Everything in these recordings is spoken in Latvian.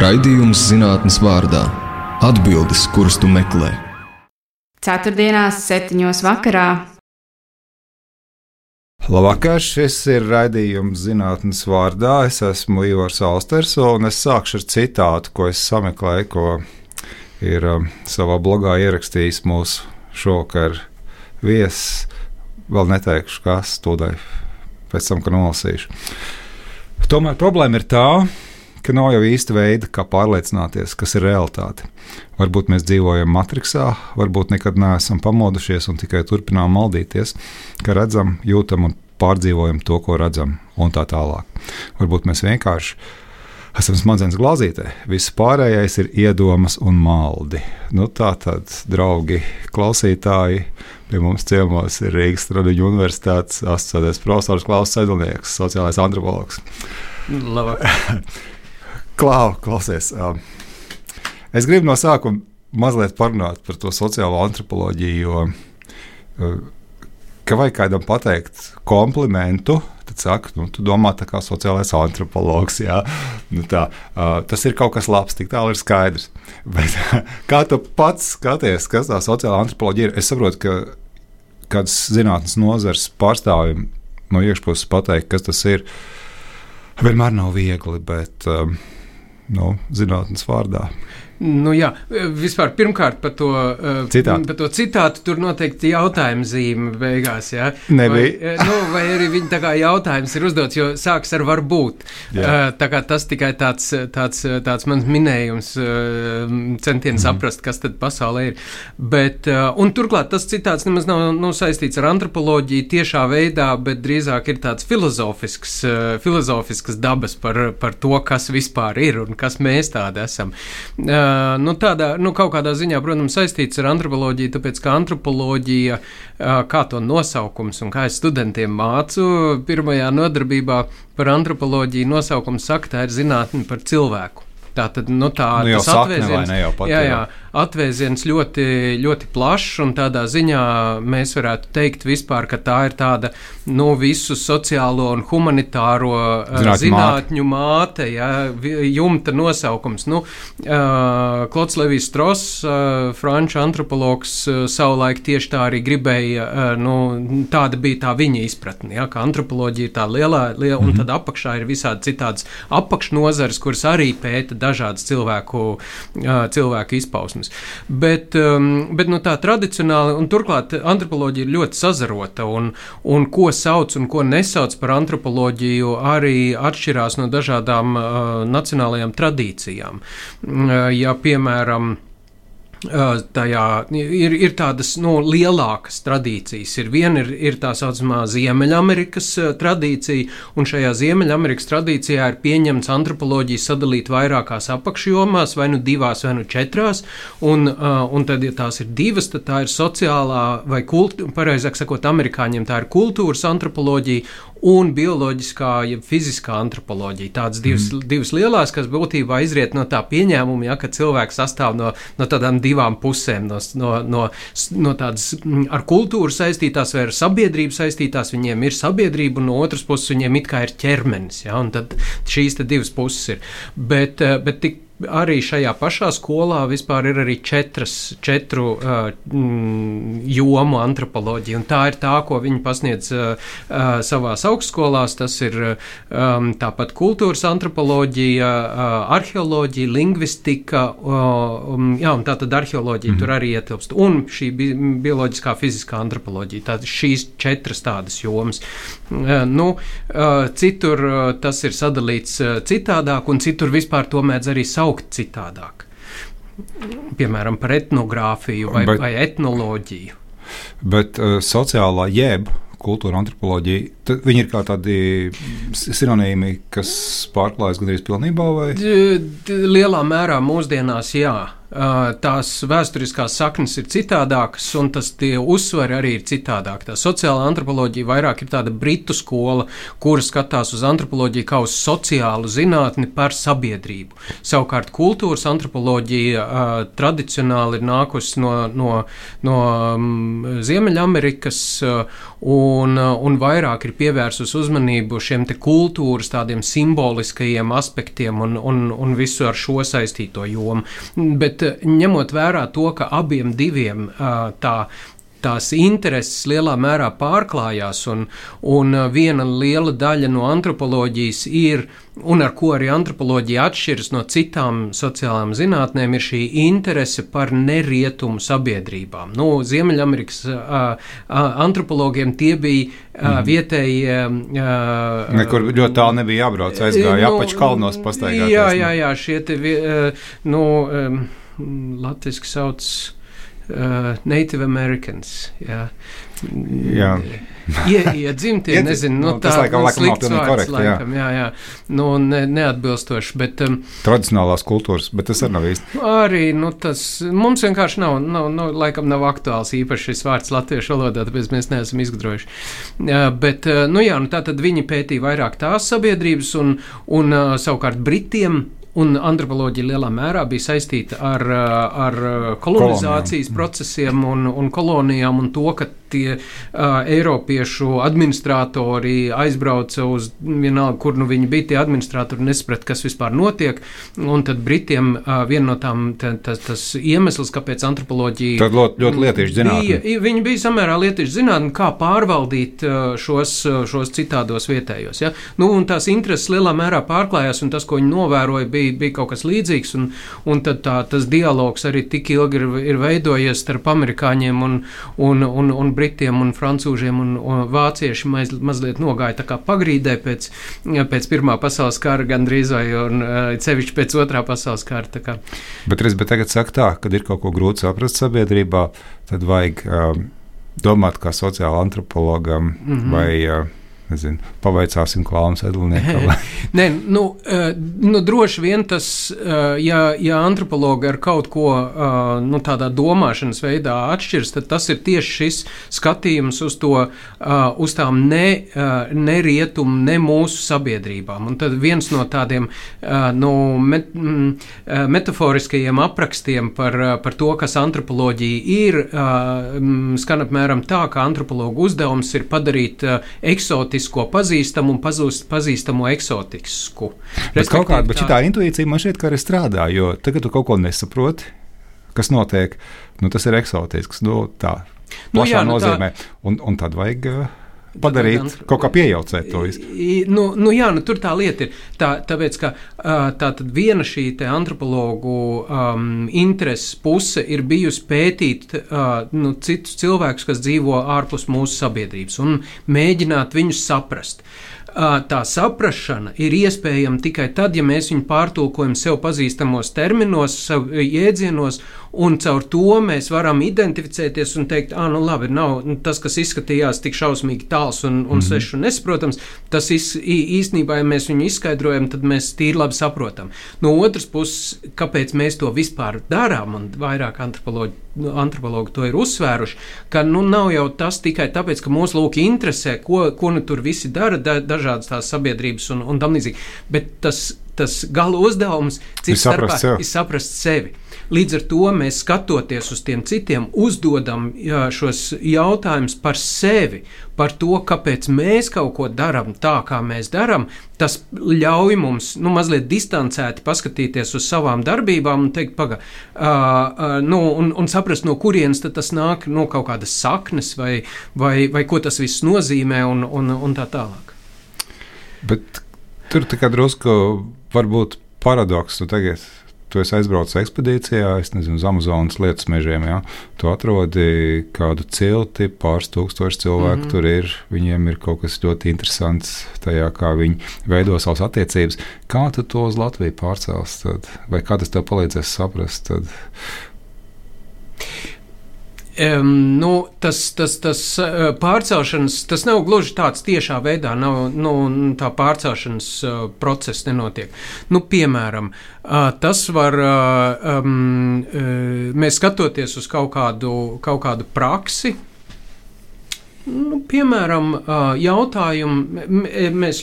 Raidījums zinātnes vārdā - atbildes, kuras tu meklē. Ceturtdienās, septiņos vakarā. Labvakar, šis ir raidījums zinātnes vārdā. Es esmu Ivars Alsters, un es sākšu ar citātu, ko es sameklēju, ko ir um, savā blogā ierakstījis mūsu šovakar viesis. Vēl neteikšu, kas tūdaļ pēc tam, kad nolasīšu. Tomēr problēma ir tā, ka nav jau īsta veida, kā pārliecināties, kas ir realitāte. Varbūt mēs dzīvojam matricā, varbūt nekad neesam pamodušies un tikai turpinām maldīties, ka redzam, jūtam un pārdzīvojam to, ko redzam, un tā tālāk. Varbūt mēs vienkārši esam smadzenes glāzītē, viss pārējais ir iedomas un maldi. Nu, tā tad, draugi, klausītāji, pie mums ciemos ir Rīgas Tradiņu Universitātes asociētais profesors Klaus Sedlnieks, sociālais antropologs. Labvakar. Klau, klausies. Um, es gribu no sākuma mazliet parunāt par to sociālo antropoloģiju, jo uh, ka vajag kādam pateikt komplimentu. Tad saka, nu, tu domā, tā kā sociālais antropologs. Jā. Nu, tā, uh, tas ir kaut kas labs, tik tālu ir skaidrs. Bet, kā tu pats skaties, kas tā sociālā antropoloģija ir? Es saprotu, ka kādas zinātnes nozares pārstāvjiem no iekšpuses pateikt, kas tas ir, vienmēr nav viegli. Bet, um, nu, zinātnes vārdā. Nu, jā, vispār pirmkārt par to citātu. Par to citātu tur noteikti jautājuma zīme beigās. Jā. Nebija. Vai, nu, vai arī viņa tā kā jautājums ir uzdots, jo sāks ar varbūt. Jā. Tā kā tas tikai tāds, tāds, tāds mans minējums, centiens mm. saprast, kas tad pasaulē ir. Bet, un turklāt tas citāts nemaz nav, nav saistīts ar antropoloģiju tiešā veidā, bet drīzāk ir tāds filozofisks, filozofisks dabas par, par to, kas vispār ir un kas mēs tādi esam. Uh, Uh, nu, tādā, nu, kaut kādā ziņā, protams, saistīts ar antropoloģiju, tāpēc ka antropoloģija, uh, kā to nosaukums un kā es studentiem mācu, pirmajā nodarbībā par antropoloģiju nosaukums saka, tā ir zinātne par cilvēku. Tā tad nu, tā, nu, tas atvēziens, jā, jā, atvēziens ļoti, ļoti plašs, un tādā ziņā mēs varētu teikt, vispār, ka tā ir tāda nu, visu sociālo un humanitāro Zināt, zinātņu māte, jā, jumta nosaukums. Nu, uh, Klods Levijs Stross, uh, franču antropologs, uh, savulaik tieši tā arī gribēja, uh, nu, tāda bija tā viņa izpratne, jā, ka antropoloģija ir tā lielā, liela, un mm -hmm. tad apakšā ir visādi citādas apakšnozares, kuras arī pēta dažādas cilvēku, cilvēku izpausmes. Bet, bet nu, tā tradicionāli, un turklāt antropoloģija ir ļoti sazarota, un, un ko sauc un ko nesauc par antropoloģiju, arī atšķirās no dažādām uh, nacionālajām tradīcijām. Uh, ja, piemēram, tajā ir, ir tādas nu, lielākas tradīcijas. Ir viena ir, ir tā saucamā Ziemeļamerikas tradīcija, un šajā Ziemeļamerikas tradīcijā ir pieņemts antropoloģija sadalīt vairākās apakšjomās, vai nu divās, vai nu četrās, un, un tad, ja tās ir divas, tad tā ir sociālā vai, kult, pareizāk sakot, amerikāņiem tā ir kultūras antropoloģija, un bioloģiskā, jeb fiziskā antropoloģija. Tādas divas, mm. divas lielās, kas būtībā izriet no tā pieņēmuma, ja, ka cilvēks sastāv no, no tādām divām pusēm, no, no, no, no tādas mm, ar kultūru saistītās vai ar sabiedrību saistītās. Viņiem ir sabiedrība, un no otras puses viņiem it kā ir ķermenis. Ja, tad šīs divas puses ir. Bet, eh, bet tik arī šajā pašā skolā vispār ir arī četras, četru uh, mm, jomu antropoloģija, un tā ir tā, ko viņi pasniedz uh, uh, savās augstskolās. Tas ir um, tāpat kultūras antropoloģija, uh, arheoloģija, lingvistika, uh, um, jā, un tā tad arheoloģija mm -hmm. tur arī ietilpst, un šī bi bioloģiskā, fiziskā antropoloģija. Tātad šīs četras tādas jomas. Nu, citur tas ir sadalīts citādāk, un citur vispār to mēdz arī saukt citādāk. Piemēram, par etnogrāfiju vai, bet, vai etnoloģiju. Bet uh, sociālā jeb kultūra antropoloģija, viņi ir kā tādi sinonīmi, kas pārklājas gandrīz pilnībā? Vai? Lielā mērā mūsdienās jā. Tās vēsturiskās saknes ir citādākas, un tas tie uzsvari arī ir citādāk. Tā sociāla antropoloģija vairāk ir tāda britu skola, kura skatās uz antropoloģiju kā uz sociālu zinātni par sabiedrību. Savukārt kultūras antropoloģija uh, tradicionāli ir nākusi no, no, no um, Ziemeļamerikas uh, un, uh, un vairāk ir pievērsus uzmanību šiem te kultūras tādiem simboliskajiem aspektiem un, un, un visu ar šo saistīto jomu. Bet Bet eh, ņemot vērā to, ka abiem diviem tā tās intereses lielā mērā pārklājās, un, un viena liela daļa no antropoloģijas ir, un ar ko arī antropoloģija atšķiras no citām sociālām zinātnēm, ir šī interese par nerietumu sabiedrībām. Nu, Ziemeļamerikas uh, antropologiem tie bija uh, vietējie. Uh, Nekur ļoti tālu nebija jābrauc, aizgāja nu, apaču kalnos pastaigāt. Jā, jā, jā, šie te, uh, nu, um, latviski sauc uh, Native Americans. Jā. Jā. Ie, iedzimtie, ja, nezinu, nu, nu, tā ir slikts vārds, korekti, laikam, jā, jā, nu, ne, neatbilstoši, bet... Um, Tradicionālās kultūras, bet tas arī nav īsti. Arī, nu, tas mums vienkārši nav, nav, nav laikam nav aktuāls īpaši šis vārds latviešu valodā, tāpēc mēs neesam izgudrojuši. Uh, bet, uh, nu jā, nu tā tad viņi pētīja vairāk tās sabiedrības un, un uh, savukārt Britiem Un antropoloģija lielā mērā bija saistīta ar, ar kolonizācijas kolonijām. procesiem un, un kolonijām un to, ka tie uh, Eiropiešu administratori aizbrauca uz vienalga, kur nu viņi bija, tie administratori nesaprata, kas vispār notiek. Un tad Britiem uh, viena no tām tas, tas iemesls, kāpēc antropoloģija. Tad ļoti, ļoti lietieši zinātnē. Viņi bija samērā lietieši zinātnē, kā pārvaldīt uh, šos, šos citādos vietējos. Ja? Nu, un tās intereses lielā mērā pārklājās, un tas, ko viņi novēroja, bija, bija kaut kas līdzīgs. Un, un tad tā, tas dialogs arī tik ilgi ir, ir veidojies starp amerikāņiem un, un, un, un britiem un francūžiem un, un vācieši maz, mazliet nogāja tā kā pagrīdē pēc, pēc Pirmā pasaules kara gandrīz vai un cevišķi pēc Otrā pasaules kara. Bet, reiz, bet tagad saka tā, kad ir kaut ko grūti saprast sabiedrībā, tad vajag um, domāt kā sociāla antropologam mm -hmm. vai uh, nezinu, pavaicāsim klāmas edlniekam. Nē, nu, uh, nu, droši vien tas, uh, ja, ja antropologi ar kaut ko uh, nu, tādā domāšanas veidā atšķirs, tad tas ir tieši šis skatījums uz to, uz tām ne, ne rietumu, ne mūsu sabiedrībām. Un tad viens no tādiem nu, met, metaforiskajiem aprakstiem par, par to, kas antropoloģija ir, skan apmēram tā, ka antropologu uzdevums ir padarīt eksotisku eksotisko pazīstamu un pazūst, pazīstamo eksotisku. Bet kaut kāda bet tā intuīcija man šķiet, ka arī strādā, jo tagad tu kaut ko nesaproti, kas notiek, nu, tas ir eksotisks. Nu, tā nu, jā, nu, nozīmē. Tā... Un, un tad vajag. Uh, padarīt, kaut kā piejaucēt to visu. Nu, nu, jā, nu, tur tā lieta ir. Tā, tāpēc, ka tā viena šī antropologu um, intereses puse ir bijusi pētīt uh, nu, citus cilvēkus, kas dzīvo ārpus mūsu sabiedrības, un mēģināt viņus saprast. Uh, tā saprāšana ir iespējama tikai tad, ja mēs viņu pārtulkojam sev pazīstamos terminos, jēdzienos un caur to mēs varam identificēties un teikt, ah, nu labi, nav nu, tas, kas izskatījās tik šausmīgi tāls un, un mm -hmm. svešs un nesaprotams, tas iz, īstenībā, ja mēs viņu izskaidrojam, tad mēs tīri labi saprotam. No otras puses, kāpēc mēs to vispār darām, un vairāk antropoloģi, antropologi to ir uzsvēruši, ka nu nav jau tas tikai tāpēc, ka mūsu lūk interesē, ko, ko nu tur visi dara, da, dažādas tās sabiedrības un, un tam līdzīgi, bet tas, tas gala uzdevums ir saprast, starpā, ir saprast sevi. Līdz ar to mēs skatoties uz tiem citiem, uzdodam jā, šos jautājumus par sevi, par to, kāpēc mēs kaut ko darām tā, kā mēs darām. Tas ļauj mums nu, mazliet distancēti paskatīties uz savām darbībām un teikt, paga, uh, uh, nu, un, un saprast, no kurienes tas nāk, no kaut kādas saknes vai, vai, vai ko tas viss nozīmē un, un, un tā tālāk. Bet tur tā kā drusku varbūt paradoks. Tu tagad tu esi aizbraucis ekspedīcijā, es nezinu, uz Amazonas lietus mežiem. Ja? Tu atrodi kādu cilti, pāris tūkstoši cilvēku mm -hmm. tur ir. Viņiem ir kaut kas ļoti interesants tajā, kā viņi veido savas attiecības. Kā tu to uz Latviju pārcels? Tad? Vai kā tas tev palīdzēs saprast? Tad? Um, nu, tas, tas, tas pārcelšanas, tas nav gluži tāds tiešā veidā, nav, nu, tā pārcelšanas uh, process nenotiek. Nu, piemēram, uh, tas var, uh, um, uh, mēs skatoties uz kaut kādu, kaut kādu praksi, Nu, piemēram, jautājumu, mēs,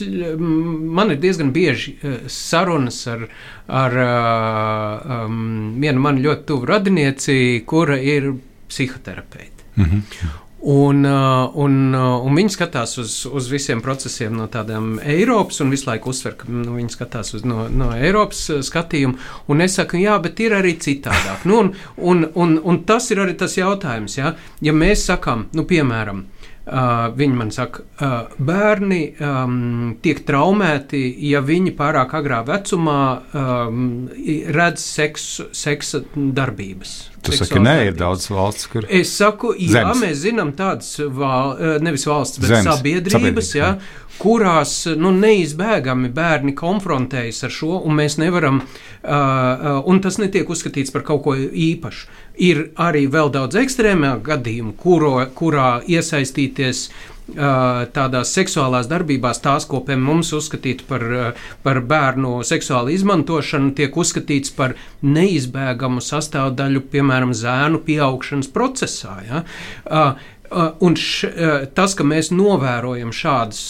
man ir diezgan bieži sarunas ar, ar um, vienu man ļoti tuvu radinieci, kura ir psihoterapeite. Mm -hmm. Un, un, un viņi skatās uz, uz visiem procesiem no tādām Eiropas, un visu laiku uzsver, ka nu, viņi skatās uz no, no Eiropas skatījuma. Un es saku, jā, bet ir arī citādāk. Nu, un, un, un, un tas ir arī tas jautājums, ja, ja mēs sakām, nu, piemēram, Uh, viņi man saka, uh, bērni um, tiek traumēti, ja viņi pārāk agrā vecumā um, redz seksu, seksa darbības. Tu saki, nē, ir daudz valsts, kur. Es saku, jā, Zemes. mēs zinām tādas, val, nevis valsts, bet Zemes. sabiedrības, sabiedrības jā, kurās nu, neizbēgami bērni konfrontējas ar šo, un mēs nevaram, uh, un tas netiek uzskatīts par kaut ko īpašu. Ir arī vēl daudz ekstrēmāk gadījumu, kuro, kurā iesaistīties tādās seksuālās darbībās, tās, ko pie mums uzskatītu par, par bērnu seksuālu izmantošanu, tiek uzskatīts par neizbēgamu sastāvdaļu, piemēram, zēnu pieaugšanas procesā. Ja? Un š, tas, ka mēs novērojam šādas,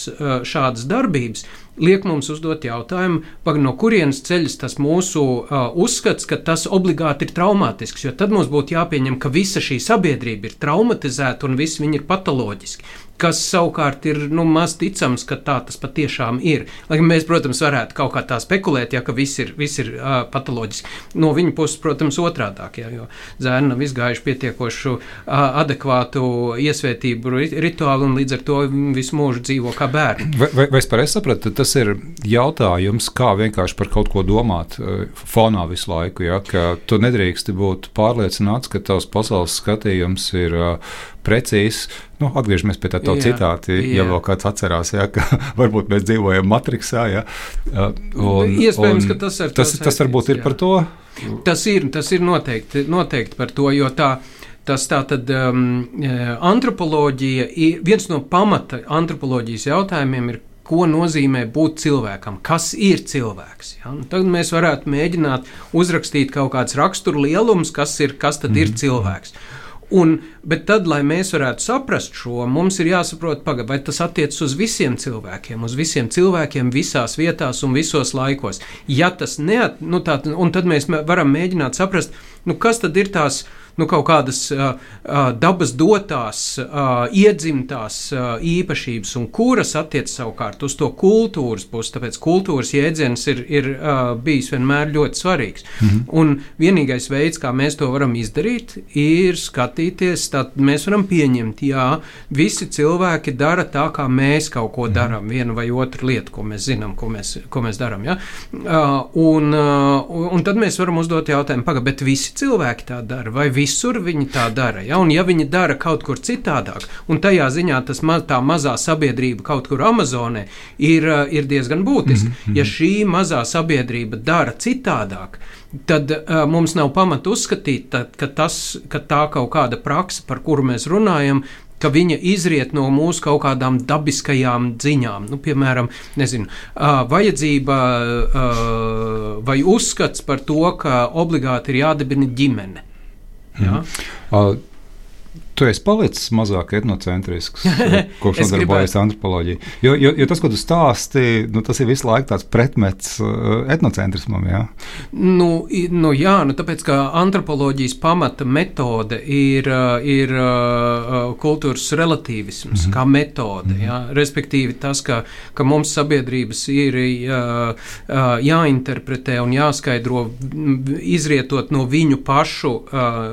šādas darbības, liek mums uzdot jautājumu, no kurienes ceļas tas mūsu uh, uzskats, ka tas obligāti ir traumātisks. Jo tad mums būtu jāpieņem, ka visa šī sabiedrība ir traumatizēta un viss viņi ir patoloģiski kas savukārt ir nu, maz ticams, ka tā tas patiešām ir. Lai mēs, protams, varētu kaut kā tā spekulēt, ja viss ir, viss ir uh, patoloģiski. No viņa puses, protams, otrādāk, ja, jo zēni nav izgājuši pietiekošu uh, adekvātu iesvētību rituālu un līdz ar to visu mūžu dzīvo kā bērni. Vai, vai, vai es pareizi sapratu, tas ir jautājums, kā vienkārši par kaut ko domāt uh, fonā visu laiku, ja, ka tu nedrīksti būt pārliecināts, ka tavs pasaules skatījums ir uh, precīzs. Nu, atgriežamies pie tā tā citāta, ja vēl kāds atcerās, ja, ka varbūt mēs dzīvojam Matrixā. Ja, un, Iespējams, un ka tas ir tas, tas varbūt ir jā. par to. Tas ir, tas ir noteikti, noteikti par to, jo tā. Tas tā tad um, antropoloģija, viens no pamata antropoloģijas jautājumiem ir, ko nozīmē būt cilvēkam, kas ir cilvēks. Ja? Un tad mēs varētu mēģināt uzrakstīt kaut kādus raksturu lielumus, kas, ir, kas tad mm. ir mhm. cilvēks. Un, bet tad, lai mēs varētu saprast šo, mums ir jāsaprot, paga, vai tas attiecas uz visiem cilvēkiem, uz visiem cilvēkiem, visās vietās un visos laikos. Ja tas neat, nu tā, tad mēs varam mēģināt saprast, nu kas tad ir tās nu, kaut kādas uh, dabas dotās, uh, iedzimtās uh, īpašības, un kuras attiecas savukārt uz to kultūras pusi. Tāpēc kultūras jēdziens ir, ir uh, bijis vienmēr ļoti svarīgs. -hmm. Un vienīgais veids, kā mēs to varam izdarīt, ir skatīties, tad mēs varam pieņemt, jā, visi cilvēki dara tā, kā mēs kaut ko -hmm. darām, vienu vai otru lietu, ko mēs zinām, ko mēs, ko mēs darām. Ja? Uh, un, uh, un tad mēs varam uzdot jautājumu, pagaidi, bet visi cilvēki tā dara, vai visi visur viņi tā dara. Ja? Un ja viņi dara kaut kur citādāk, un tajā ziņā tas ma tā mazā sabiedrība kaut kur Amazonē ir, uh, ir diezgan būtiski. Mm -hmm. Ja šī mazā sabiedrība dara citādāk, tad uh, mums nav pamata uzskatīt, tad, ka, tas, ka tā kaut kāda praksa, par kuru mēs runājam, ka viņa izriet no mūsu kaut kādām dabiskajām ziņām. Nu, piemēram, nezinu, vajadzība vai uzskats par to, ka obligāti ir jādibina ģimene. Ja? Mm. Tu esi palicis mazāk etnocentrisks, kopš nodarbojies ar antropoloģiju. Jo, jo, jo tas, ko tu stāsti, nu, tas ir visu laiku tāds pretmets uh, etnocentrismam. Jā? Nu, nu, jā, nu, tāpēc ka antropoloģijas pamata metode ir, uh, ir kultūras relativisms, mm -hmm. kā metode. Mm -hmm. jā? Respektīvi, tas, ka, ka mums sabiedrības ir jā, jāinterpretē un jāskaidro, izrietot no viņu pašu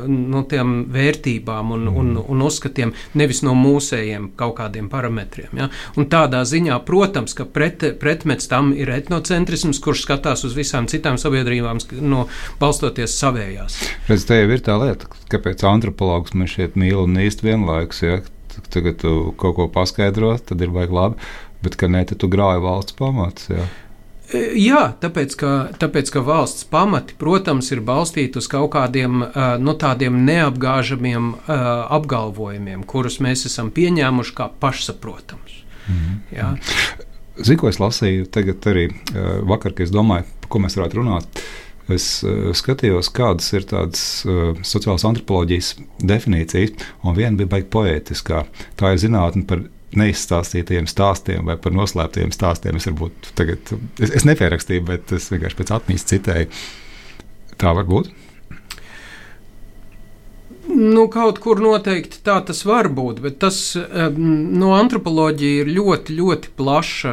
no tiem vērtībām un, un un, un uzskatiem, nevis no mūsējiem kaut kādiem parametriem. Ja? Un tādā ziņā, protams, ka pret, pretmets tam ir etnocentrisms, kurš skatās uz visām citām sabiedrībām, no, balstoties savējās. Redz, te jau ir tā lieta, kāpēc antropologs mēs šeit mīl un īsti vienlaikus. Ja? Tagad tu kaut ko paskaidro, tad ir baigi labi, bet ka nē, tad tu grāji valsts pamats. Ja? Jā, tāpēc ka, tāpēc, ka valsts pamati, protams, ir balstīti uz kaut kādiem no tādiem neapgāžamiem apgalvojumiem, kurus mēs esam pieņēmuši kā pašsaprotams. Mm. Zinu, ko es lasīju tagad arī vakar, kad es domāju, par ko mēs varētu runāt. Es skatījos, kādas ir tādas sociālās antropoloģijas definīcijas, un viena bija baigta poētiskā. Tā ir zinātne par neizstāstītiem stāstiem vai par noslēptiem stāstiem. Es, varbūt, tagad, es, es nepierakstīju, bet es vienkārši pēc atmiņas citēju. Tā var būt. Nu, kaut kur noteikti tā tas var būt, bet tas no antropoloģija ir ļoti, ļoti plaša,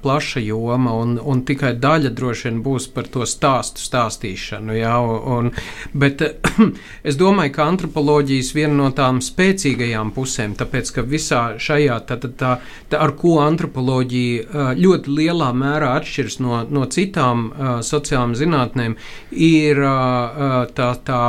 plaša joma, un, un tikai daļa droši vien būs par to stāstu stāstīšanu. Jā, un, bet es domāju, ka antropoloģijas viena no tām spēcīgajām pusēm, tāpēc ka visā šajā, tā, tā, tā, tā, ar ko antropoloģija ļoti lielā mērā atšķiras no, no citām sociālām zinātnēm, ir tā. tā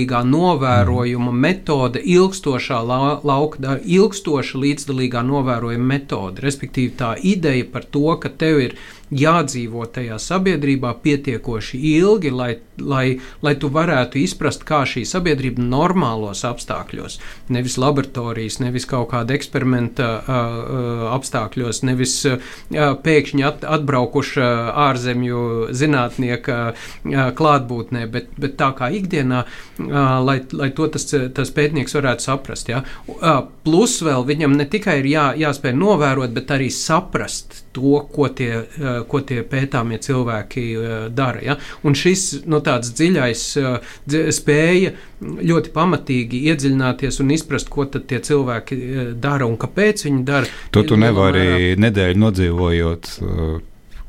līdzdalīgā novērojuma metode, ilgstošā lauka, ilgstoša līdzdalīgā novērojuma metode. Respektīvi, tā ideja par to, ka tev ir jādzīvo tajā sabiedrībā pietiekoši ilgi, lai, lai, lai tu varētu izprast, kā šī sabiedrība normālos apstākļos, nevis laboratorijas, nevis kaut kāda eksperimenta uh, apstākļos, nevis uh, pēkšņi at, atbraukuša ārzemju zinātnieka uh, klātbūtnē, bet, bet tā kā ikdienā, uh, lai, lai to tas, tas pētnieks varētu saprast. Ja? Uh, plus vēl viņam ne tikai ir jā, jāspēj novērot, bet arī saprast to, ko tie, eh, ko tie pētāmie cilvēki eh, dara. Ja? Un šis no nu, tāds dziļais eh, spēja ļoti pamatīgi iedziļināties un izprast, ko tad tie cilvēki dara un kāpēc viņi dara. To tu nevari nedēļu nodzīvojot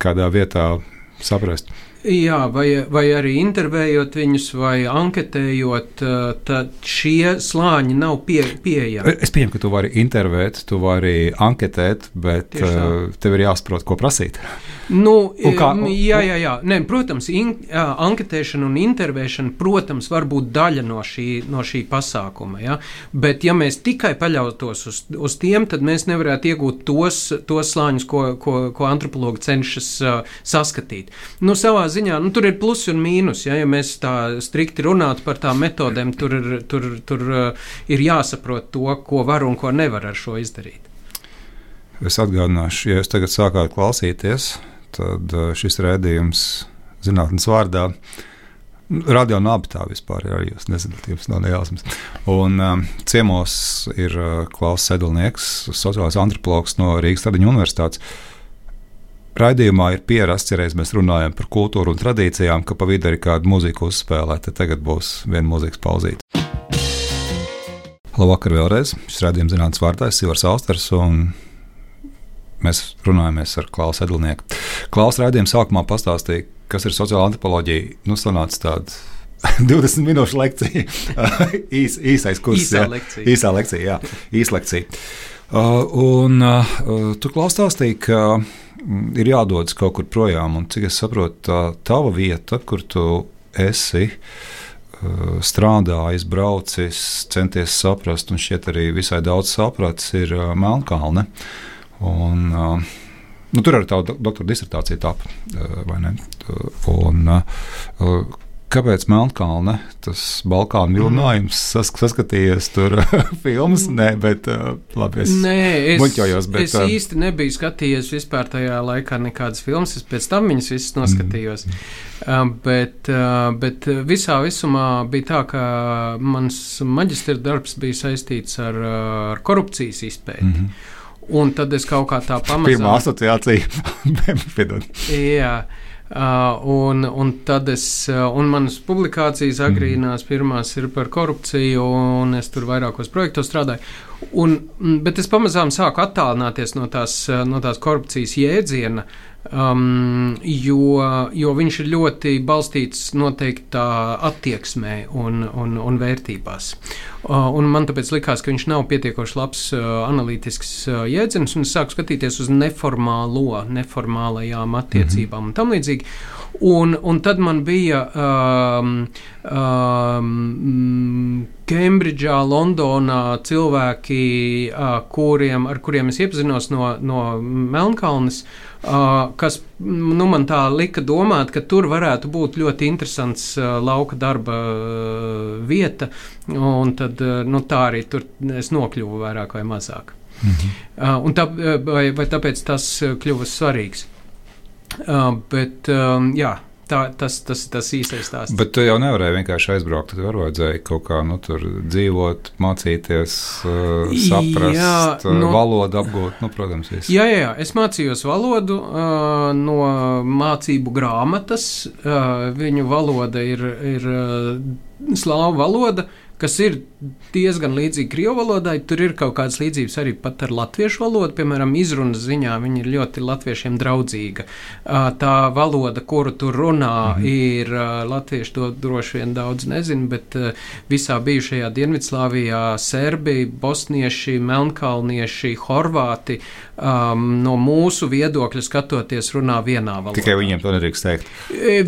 kādā vietā saprast. Jā, vai, vai arī intervējot viņus, vai anketējot, tad šie slāņi nav pie, pieejami. Es pieņemu, ka tu vari intervēt, tu vari anketēt, bet tev ir jāsaprot, ko prasīt. Nu, kā, un, jā, jā, jā. Nē, protams, in, anketēšana un intervēšana, protams, var būt daļa no šī, no šī pasākuma. Ja? Bet, ja mēs tikai paļautos uz, uz tiem, tad mēs nevarētu iegūt tos, tos slāņus, ko, ko, ko antropologi cenšas uh, saskatīt. Nu, savā ziņā nu, tur ir plusi un mīnus. Ja, ja mēs tā strikti runātu par tām metodēm, tur, ir, tur, tur uh, ir jāsaprot to, ko var un ko nevar ar šo izdarīt. Es atgādināšu, ja jūs tagad sākāt klausīties, tad eh, šis rādījums zinātnes vārdā. Radio nābi tā vispār ir. Jūs nezināt, jums nav nejausmas. Un um, ciemos ir uh, Klaus Sedlnieks, sociālais antropologs no Rīgas Tradiņu universitātes. Raidījumā ir pierasts, ja reiz mēs runājam par kultūru un tradīcijām, ka pa vidu ir kāda mūzika uzspēlēta. Tagad būs viena mūzikas pauzīte. Labvakar vēlreiz. Šis raidījums zinātnes vārdā ir Sivars Austers. Un mēs runājamies ar Klausu Edlnieku. Klausa raidījuma sākumā pastāstīja, kas ir sociāla antropoloģija. Nu, sanāca tāda 20 minūšu lekcija, Īs, īsais kurs. Īsā jā, lekcija. Īsā lekcija, jā, īsa lekcija. Uh, un uh, tu klausāstīji, ka mm, ir jādodas kaut kur projām, un cik es saprotu, tā tava vieta, kur tu esi uh, strādājis, braucis, centies saprast, un šķiet arī visai daudz sapratis, ir uh, Melnkalne. Un, uh, nu, tur arī tā doktora disertācija tāpa, vai ne? Un, Kāpēc Melnkalne, tas Balkānu vilinājums, sas, saskatījies tur filmas? Nē, bet uh, labi, es muļķojos. Bet, es īsti nebiju skatījies vispār tajā laikā nekādas filmas, es pēc tam viņas visas noskatījos. Mm. Uh, bet, uh, bet visā visumā bija tā, ka mans maģistra darbs bija saistīts ar, ar korupcijas izpēti. Mm -hmm. Un tad es kaut kā tā pamazām. Pirmā asociācija. jā. Uh, un, un tad es, uh, un manas publikācijas agrīnās pirmās ir par korupciju, un es tur vairākos projektos strādāju. Un, bet es pamazām sāku attālināties no tās, uh, no tās korupcijas jēdziena, um, jo, jo viņš ir ļoti balstīts noteiktā attieksmē un, un, un vērtībās. Un man tāpēc likās, ka viņš nav pietiekoši labs analītisks jēdziens, un es sāku skatīties uz neformālo, neformālajām attiecībām mm -hmm. un tam līdzīgi. Un, un tad man bija um, um, Kembridžā, Londonā cilvēki, kuriem, ar kuriem es iepazinos no, no Melnkalnes, kas nu, man tā lika domāt, ka tur varētu būt ļoti interesants lauka darba vieta. Un tad nu, tā arī tur es nokļuvu vairāk vai mazāk. Mhm. Tā, vai, vai tāpēc tas kļuva svarīgs? Bet, jā, tā, tas, tas, tas īstais stāsts. Bet tu jau nevarēji vienkārši aizbraukt. Tur vajadzēja kaut kā nu, dzīvot, mācīties, uh, saprast, jā, uh, nu, valodu apgūt. Nu, protams, visu. jā, jā, es mācījos valodu uh, no mācību grāmatas. Uh, viņu valoda ir, ir uh, slāvu valoda, kas ir diezgan līdzīgi krievu valodai. Tur ir kaut kādas līdzības arī pat ar latviešu valodu. Piemēram, izrunas ziņā viņa ir ļoti latviešiem draudzīga. Tā valoda, kuru tur runā, -hmm. ir latvieši to droši vien daudz nezina, bet visā bijušajā Dienvidslāvijā serbi, bosnieši, melnkalnieši, horvāti um, no mūsu viedokļa skatoties runā vienā valodā. Tikai viņiem to nedrīkst teikt.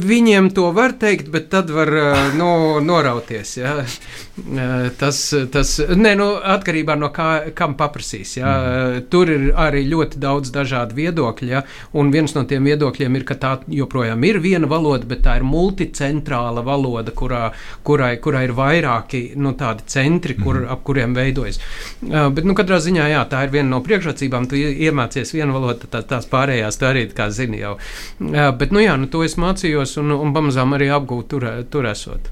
Viņiem to var teikt, bet tad var nu, norauties. Ja? Tas, tas ne, nu, atkarībā no kā, kam paprasīs. Ja. Mm. Tur ir arī ļoti daudz dažādu viedokļu, ja, un viens no tiem viedokļiem ir, ka tā joprojām ir viena valoda, bet tā ir multicentrāla valoda, kurā, kurai, kurā ir vairāki nu, tādi centri, kur, mm. ap kuriem veidojas. Uh, bet, nu, katrā ziņā, jā, tā ir viena no priekšrocībām. Tu iemācies vienu valodu, tad tās pārējās tu arī kā zini jau. Uh, bet, nu, jā, nu, to es mācījos un, un pamazām arī apgūt tur, tur esot.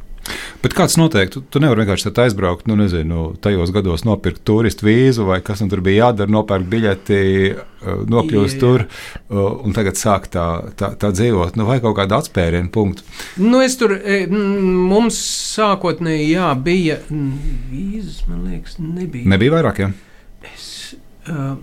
Bet kāds noteikti, tu, nevari vienkārši aizbraukt, nu, nezinu, tajos gados nopirkt turistu vīzu, vai kas tur bija jādara, nopērkt biļeti, uh, nokļūst tur uh, un tagad sākt tā, tā, tā dzīvot, nu, vai kaut kādu atspērienu punktu. Nu, es tur, e, mums sākotnēji, jā, bija vīzas, man liekas, nebija. Nebija vairāk, jā? Es, uh,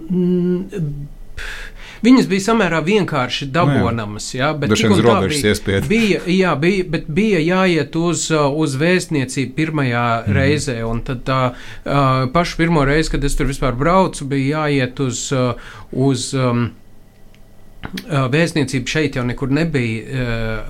Viņas bija samērā vienkārši dabūnamas. Jā, bet tas bija, bija, jā, bija, bet bija jāiet uz, uh, uz vēstniecību pirmajā mm. reizē. Un tad tā uh, pašu pirmo reizi, kad es tur vispār braucu, bija jāiet uz. Uh, uz um, Vēstniecība šeit jau nekur nebija.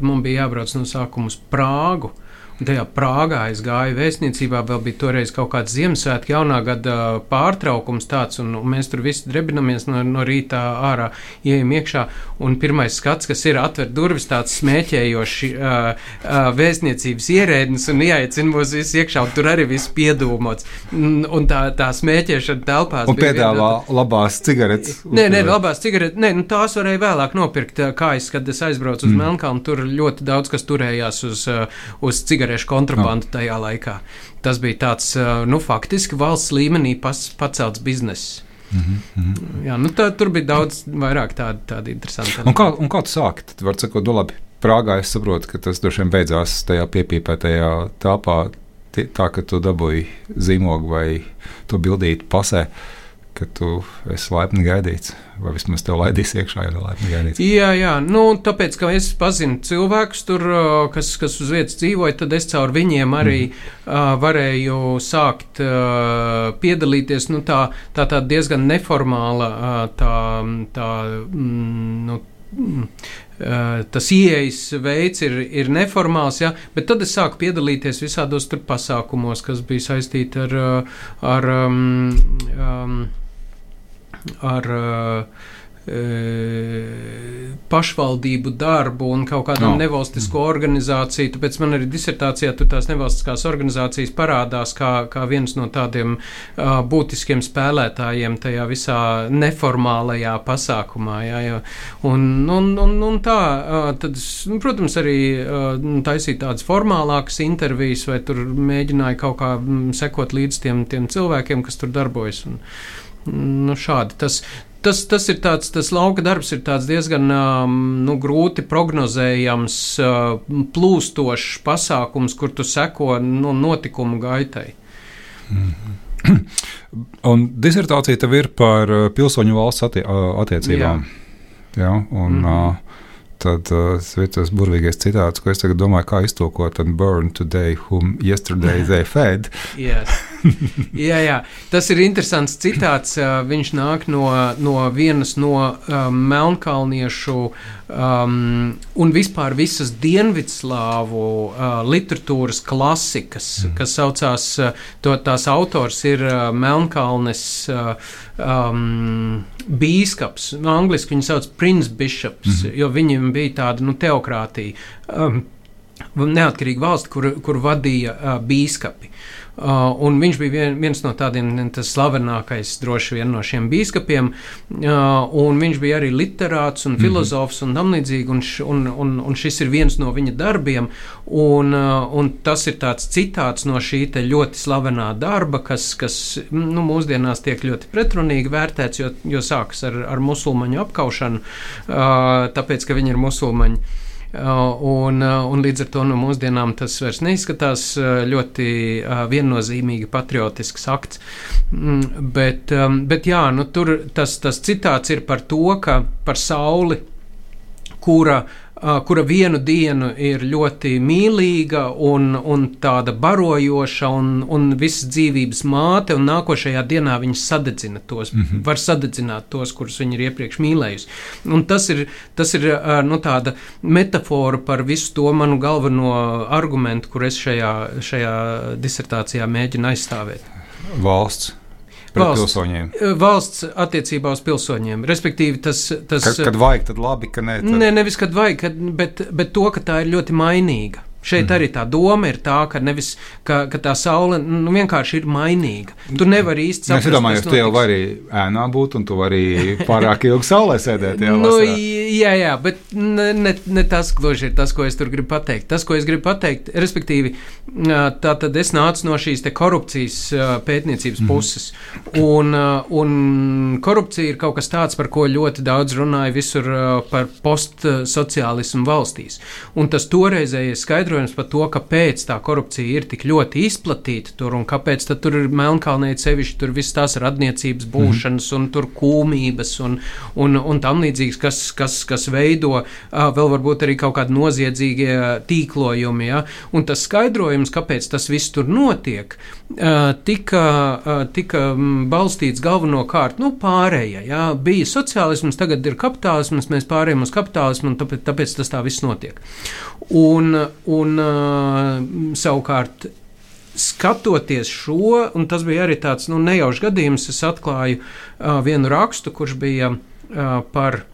Man bija jābrauc no sākuma uz Prāgu. Uh, Tajā Prāgā es gāju vēstniecībā, vēl bija toreiz kaut kāds Ziemassvētku jaunā gada pārtraukums tāds, un, mēs tur visi drebinamies no, no rīta ārā, ejam iekšā, un pirmais skats, kas ir atver durvis, tāds smēķējoši uh, uh, vēstniecības ierēdnis un ieaicina mūs visus iekšā, un tur arī viss piedūmots. Un, un tā, tā smēķēšana telpās. Un piedāvā viena, labās cigaretes. Nē, nē, labās cigaretes, nē, nu tās varēja vēlāk nopirkt, kā es, kad es aizbraucu uz mm. Melnkalnu, tur ļoti daudz kas turējās uz, uz cigaretes cigarešu kontrabandu tajā laikā. Tas bija tāds, nu, faktiski valsts līmenī pas, pacelts bizness. Mm -hmm. Jā, nu tā, tur bija daudz vairāk tādu, tādu interesantu. Un kā, un kā tu sāki? Tad var sakot, nu labi, Prāgā es saprotu, ka tas droši vien beidzās tajā piepīpētajā tāpā, tā ka tu dabūji zīmogu vai to bildīti pasē. Uh, ka tu esi laipni gaidīts, vai vismaz te laidīs iekšā, ja laipni gaidīts. Jā, jā, nu, tāpēc, ka es pazinu cilvēkus tur, kas, kas uz vietas dzīvoja, tad es caur viņiem arī mm. uh, varēju sākt uh, piedalīties, nu, tā, tā, tā diezgan neformāla, uh, tā, tā, mm, nu, mm, tas ieejas veids ir, ir neformāls, ja, bet tad es sāku piedalīties visādos pasākumos, kas bija saistīti ar, ar um, um, ar uh, pašvaldību darbu un kaut kādām no. nevalstisko organizāciju. Tāpēc man arī disertācijā tur tās nevalstiskās organizācijas parādās kā, kā viens no tādiem uh, būtiskiem spēlētājiem tajā visā neformālajā pasākumā. Jā, jā. Un, un, un, un tā, uh, tad, nu, protams, arī uh, taisīt tādas formālākas intervijas vai tur mēģināja kaut kā mm, sekot līdz tiem, tiem cilvēkiem, kas tur darbojas. Un, nu, šādi. Tas, tas, tas ir tāds, tas lauka darbs ir diezgan um, nu, grūti prognozējams, uh, plūstošs pasākums, kur tu seko nu, notikumu gaitai. Mm -hmm. Un disertācija tev ir par uh, pilsoņu valsts attie uh, attiecībām. Jā. Jā, un, mm -hmm. Uh, Tad tas uh, tas burvīgais citāts, ko es domāju, kā iztulkot, and burn today, whom yesterday they fed. yes. jā, jā, tas ir interesants citāts. Viņš nāk no, no vienas no um, melnkalniešu um, un vispār visas dienvidslāvu uh, literatūras klasikas, mm. kas saucās, to, tās autors ir uh, Melnkalnes uh, um, bīskaps. No angliski viņu sauc Prince Bishops, mm. jo viņam bija tāda nu, teokrātija. Um, Neatkarīga valsts, kur, kur vadīja uh, bīskapi. Uh, un viņš bija vien, viens no tādiem slavenākais, droši vien no šiem biskupiem. Uh, viņš bija arī literāts un mhm. filozofs mm -hmm. un tam līdzīgi. Un, š, un, un, un šis ir viens no viņa darbiem. Un, uh, un tas ir tāds citāts no šī ļoti slavenā darba, kas, kas nu, mūsdienās tiek ļoti pretrunīgi vērtēts, jo, jo sākas ar, ar musulmaņu apkaušanu, uh, tāpēc ka viņi ir musulmaņi. Uh, un, uh, un līdz ar to no mūsdienām tas vairs neizskatās uh, ļoti viennozīmīgi patriotisks akts. Mm, bet, um, bet jā, nu, tur tas, tas citāts ir par to, ka par sauli, kura uh, kura vienu dienu ir ļoti mīlīga un, un tāda barojoša un, un visas dzīvības māte, un nākošajā dienā viņa sadedzina tos, mm -hmm. var sadedzināt tos, kurus viņa ir iepriekš mīlējusi. Un tas ir, tas ir nu, tāda metafora par visu to manu galveno argumentu, kur es šajā, šajā disertācijā mēģinu aizstāvēt. Valsts valsts, pilsoņiem. Eh, valsts attiecībā uz pilsoņiem. Respektīvi, tas. tas kad, kad vajag, tad labi, ka nē. Tad... Nē, nevis kad vajag, kad, bet, bet to, ka tā ir ļoti mainīga. Šeit mm. arī tā doma ir tā, ka, nevis, ka, ka tā saule nu, vienkārši ir mainīga. Tu nevari īsti saprast, es domāju, ka tu jau vari ēnā būt, un tu vari pārāk ilgi saulē sēdēt. Jā, nu, jā, jā, bet ne, ne, ne tas gluži ir tas, ko es tur gribu pateikt. Tas, ko es gribu pateikt, respektīvi, tā tad es nācu no šīs korupcijas pētniecības mm. puses, un, un korupcija ir kaut kas tāds, par ko ļoti daudz runāja visur par postsociālismu valstīs. Un tas toreizējais skaidrs skaidrojums par to, kāpēc tā korupcija ir tik ļoti izplatīta tur un kāpēc tur ir Melnkalnē sevišķi tur viss tās radniecības mhm. būšanas mm. un tur kūmības un, un, un tam līdzīgas, kas, kas, kas veido uh, vēl varbūt arī kaut kādi noziedzīgie tīklojumi. Ja? Un tas skaidrojums, kāpēc tas viss tur notiek, uh, tika, uh, tika balstīts galvenokārt nu, pārējai. Ja? Bija sociālisms, tagad ir kapitālisms, mēs pārējām uz kapitālismu un tāpēc, tāpēc tas tā viss notiek. Un, un uh, savukārt skatoties šo, un tas bija arī tāds nu, nejaušs gadījums, es atklāju uh, vienu rakstu, kurš bija uh, par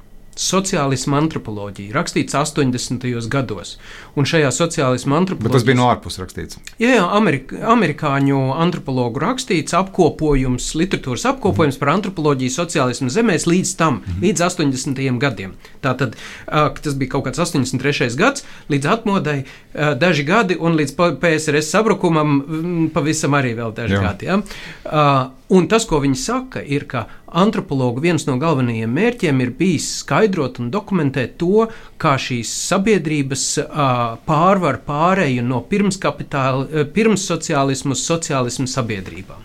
sociālismu antropoloģija, rakstīts 80. gados. Un šajā sociālismu antropoloģijā. Bet tas bija no ārpuses rakstīts. Jā, jā Amerik amerikāņu antropologu rakstīts apkopojums, literatūras apkopojums mm. par antropoloģiju sociālismu zemēs līdz tam, mm. līdz 80. gadiem. Tātad tas bija kaut kāds 83. gads, līdz atmodai daži gadi, un līdz PSRS sabrukumam pavisam arī vēl daži jā. gadi. Ja? Un tas, ko viņi saka, ir, ka antropologu viens no galvenajiem mērķiem ir bijis skaidrot un dokumentēt to, kā šīs sabiedrības pārvar pārēju no pirmskapitāla, pirmssociālismu uz sociālismu sabiedrībām.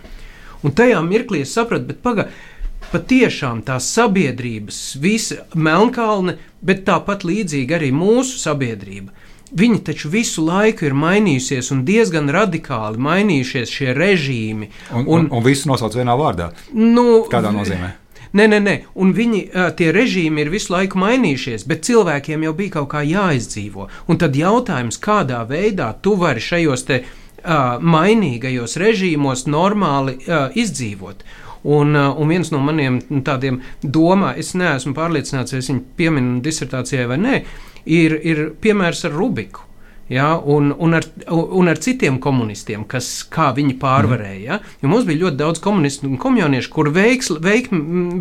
Un tajā mirklī es sapratu, bet pagaidi. Patiešām tās sabiedrības, visa Melnkalne, bet tāpat līdzīgi arī mūsu sabiedrība, Viņi taču visu laiku ir mainījušies un diezgan radikāli mainījušies šie režīmi. Un, un, un, un visu nosauc vienā vārdā. Nu, Kādā nozīmē? Nē, nē, nē, un viņi, tie režīmi ir visu laiku mainījušies, bet cilvēkiem jau bija kaut kā jāizdzīvo. Un tad jautājums, kādā veidā tu vari šajos te uh, mainīgajos režīmos normāli uh, izdzīvot. Un, un viens no maniem tādiem domām, es neesmu pārliecināts, vai es viņu pieminu disertācijai vai nē, ir, ir piemērs ar Rubiku. Ja, un, un, ar, un ar citiem komunistiem, kas kā viņi pārvarēja. Ja? Jo mums bija ļoti daudz komunistu un komjauniešu, kur veiksli, veik,